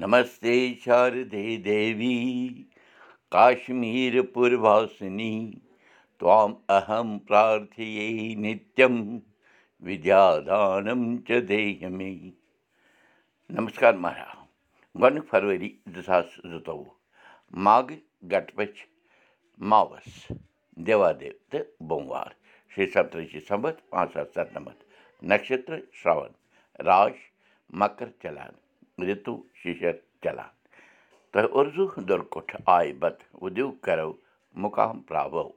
نمس شاردی دوی کشمیٖر پوٗرنی تام اَہم پراتھی نِتیاد مے نمس مہراج گۄڈنیُک فرؤری زٕ ساس माघ ماگ گٹپ देवादेव دِوان دیو تہٕ بموار شیٚے سپترج ڈِسمبر پانٛژھ ساس سَتنَمَتھ نَشترٛاون مکر چلان رِتوٗ شِشر چلان تہٕ اُرزوٗ دُرکُٹھ آیہِ بتہٕ اُدیوٗ کرو مُقام پراوو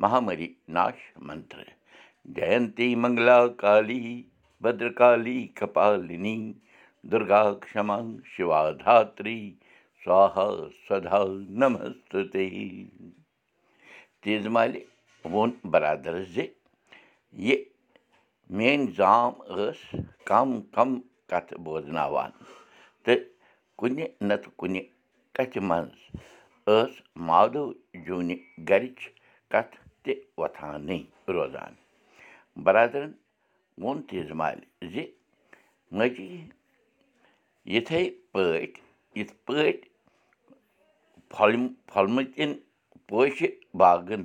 مہامری ناش منتر جینتی منگلا کالی بدرکالی کپالنی دُرگا کما شِوا دھاتری سوہا سدا نمست تیٖژ مالہِ ووٚن برادرس زِ یہِ میٲنۍ زام ٲس کم کم کتھٕ بوزناوان تہٕ کُنہِ نتہٕ کُنہِ کتھِ منٛز ٲس مادو جوٗنہِ گرِچ کتھ تہِ وۄتھانٕے روزان برادرن ووٚن تیٖژ مالہِ زِ ماجی یِتھَے پٲٹھۍ یِتھ پٲٹھۍ پھۄل پھۄلمٕتٮ۪ن پوشہِ باغن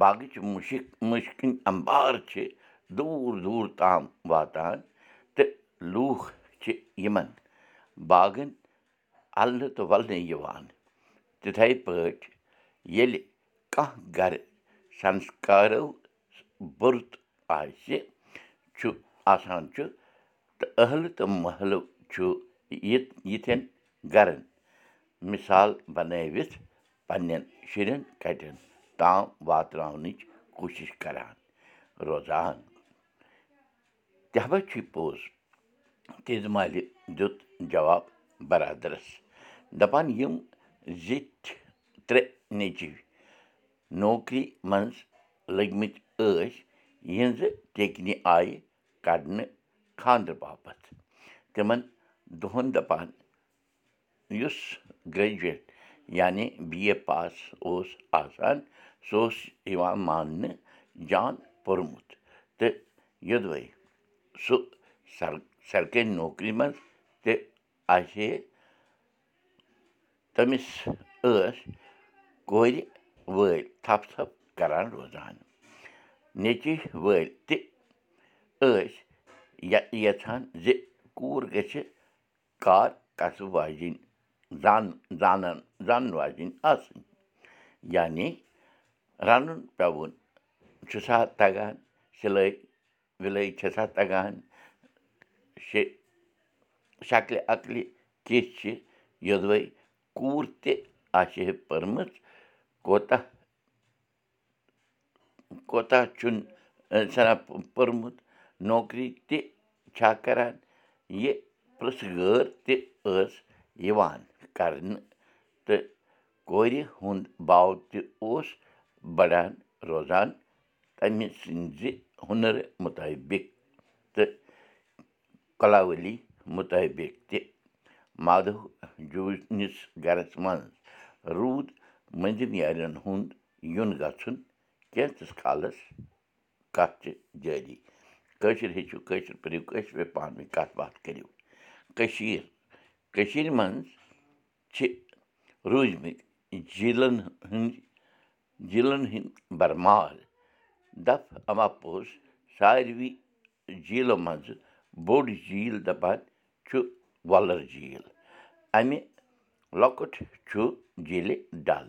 باغٕچ مُشِک مُشکِنۍ اَمبار چھِ دوٗر دوٗر تام واتان لوٗکھ چھِ یِمن باغن اَلنہٕ تہٕ وَلنہٕ یِوان تِتھَے پٲٹھۍ ییٚلہِ کانٛہہ گرٕ سنسکارو بُرُت آسہِ چھُ آسان چھُ تہٕ ٲہلہٕ تہٕ محلہٕ چھُ یِتھٮ۪ن گرن مِثال بنٲوِتھ پنٕنٮ۪ن شُرٮ۪ن کَٹٮ۪ن تام واتناونٕچ کوٗشِش کران روزان تہٕ چھُے پوٚز تیٖژ مالہِ دیُت جواب برادرس دَپان یِم زِٹھۍ ترٛےٚ نیٚچِو نوکری منٛز لٔگمٕتۍ ٲسۍ یِہنٛزٕ ٹیٚکنہِ آیہِ کَڑنہٕ خانٛدرٕ باپتھ تِمن دۄہن دَپان یُس گریجویٹ یعنی بی اے پاس اوس آسان سُہ اوس یِوان ماننہٕ جان پوٚرمُت تہٕ یوٚدوَے سُہ سر سرکٲرۍ نوکری منٛز تہِ آسہِ تٔمِس ٲسۍ کورِ وٲلۍ تھپ ژھپ کران روزان نیٚچِو وٲلۍ تہِ ٲسۍ یَژھان زِ کوٗر گژھِ کار کَسٕب واجِنۍ زان زانن زانن واجِنۍ آسٕنۍ یعنی رَنُن پیوُن چھُ سا تَگان شےٚ شکلہِ عقلہِ کِژھ چھِ یوٚدوَے کوٗر تہِ آسہِ پٔرمٕژ کوتاہ کوتاہ چھُنہٕ سَنا پوٚرمُت نوکری تہِ چھا کران یہِ پرٛژھٕ غٲر تہِ ٲس یِوان کرنہٕ تہٕ کورِ ہُنٛد باو تہِ اوس بَڑان روزان تَمہِ سٕنٛزِ ہُنرٕ مُطٲبِق تہٕ کۄلاؤلی مُطٲبِق تہِ مادو جوٗنِس گرس منٛز روٗد مٔنٛزِم یارٮ۪ن ہُنٛد یُن گژھُن کینٛژَس کالَس کَتھ چھِ جٲری کٲشِر ہیٚچھِو کٲشِر پٲرِو کٲشِر پٲٹھۍ پانہٕ ؤنۍ کَتھ باتھ کٔرِو کٔشیٖر کٔشیٖرِ منٛز چھِ روٗدۍمٕتۍ جیٖلَن ہٕنٛدۍ جیٖلَن ہٕنٛدۍ برمال دَپ اَما پوٚز ساروی جیٖلو منٛزٕ بوٚڑ جیٖل دَپان چھُ وۄلَر جیٖل اَمہِ لۄکُٹ چھُ جیٖلہِ ڈل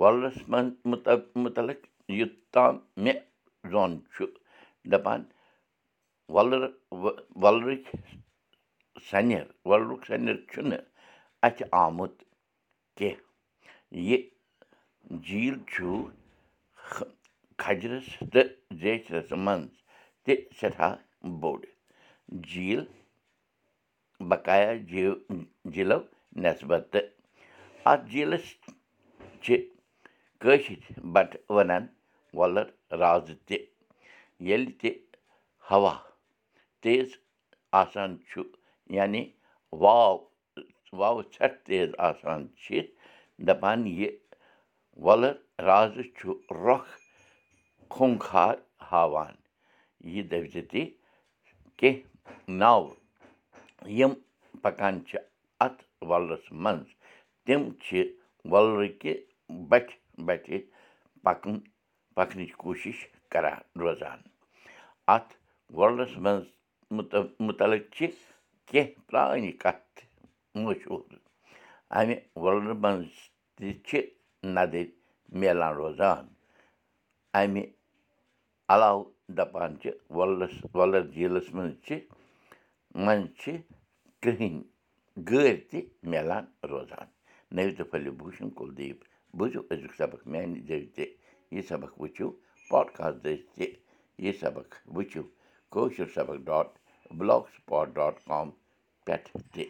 وۄلرَس منٛز مُتعلق یوٚتام مےٚ زوٚن چھُ دَپان وۄلر وۄلرٕکۍ سَنٮ۪ر وۄلرُک سَنٮ۪ر چھُنہٕ اَتھِ آمُت کیٚنٛہہ یہِ جیٖل چھُ کھجرَس تہٕ زیچھرَس منٛز تہِ سٮ۪ٹھاہ بوٚڑ جیٖل بقایا جیٖو جیٖلو نٮ۪سبتہٕ اَتھ جیٖلَس چھِ کٲشِرۍ بَٹہٕ وَنان وۄلَر رازٕ تہِ ییٚلہِ تہِ ہوا تیز آسان چھُ یعنی واو واوٕ ژھٮ۪ٹھ تیز آسان چھِ دَپان یہِ وۄلَر رازٕ چھُ رۄکھ خوٗنٛخار ہاوان۔ یہِ دٔپۍزِ تہِ کیٚنٛہہ ناوٕ یِم پَکان چھِ اَتھ وَلرَس منٛز تِم چھِ وۄلرٕکہِ بَٹھِ بَٹھِ پَکُن پَکنٕچ کوٗشِش کَران روزان اَتھ وۄلرَس منٛز مُتعلِق چھِ کینٛہہ پرٛانہِ کَتھٕ مشہوٗر اَمہِ وۄلرٕ منٛز تہِ چھِ نَدٕرۍ میلان روزان اَمہِ علاوٕ دَپان چھِ وۄلرَس وۄلَر جیٖلَس منٛز چھِ منٛز چھِ کٕرٛہِنۍ گٲرۍ تہِ میلان روزان نٔو تہٕ بوٗشن کُلدیپ بوٗزِو أزیُک سبق میٛانہِ ذٔریعہِ تہِ یہِ سبق وٕچھِو پاڈکاسٹ ذٔریعہِ تہِ یہِ سبق وٕچھِو کٲشُر سبق dot block spot dot com پٮ۪ٹھ تہِ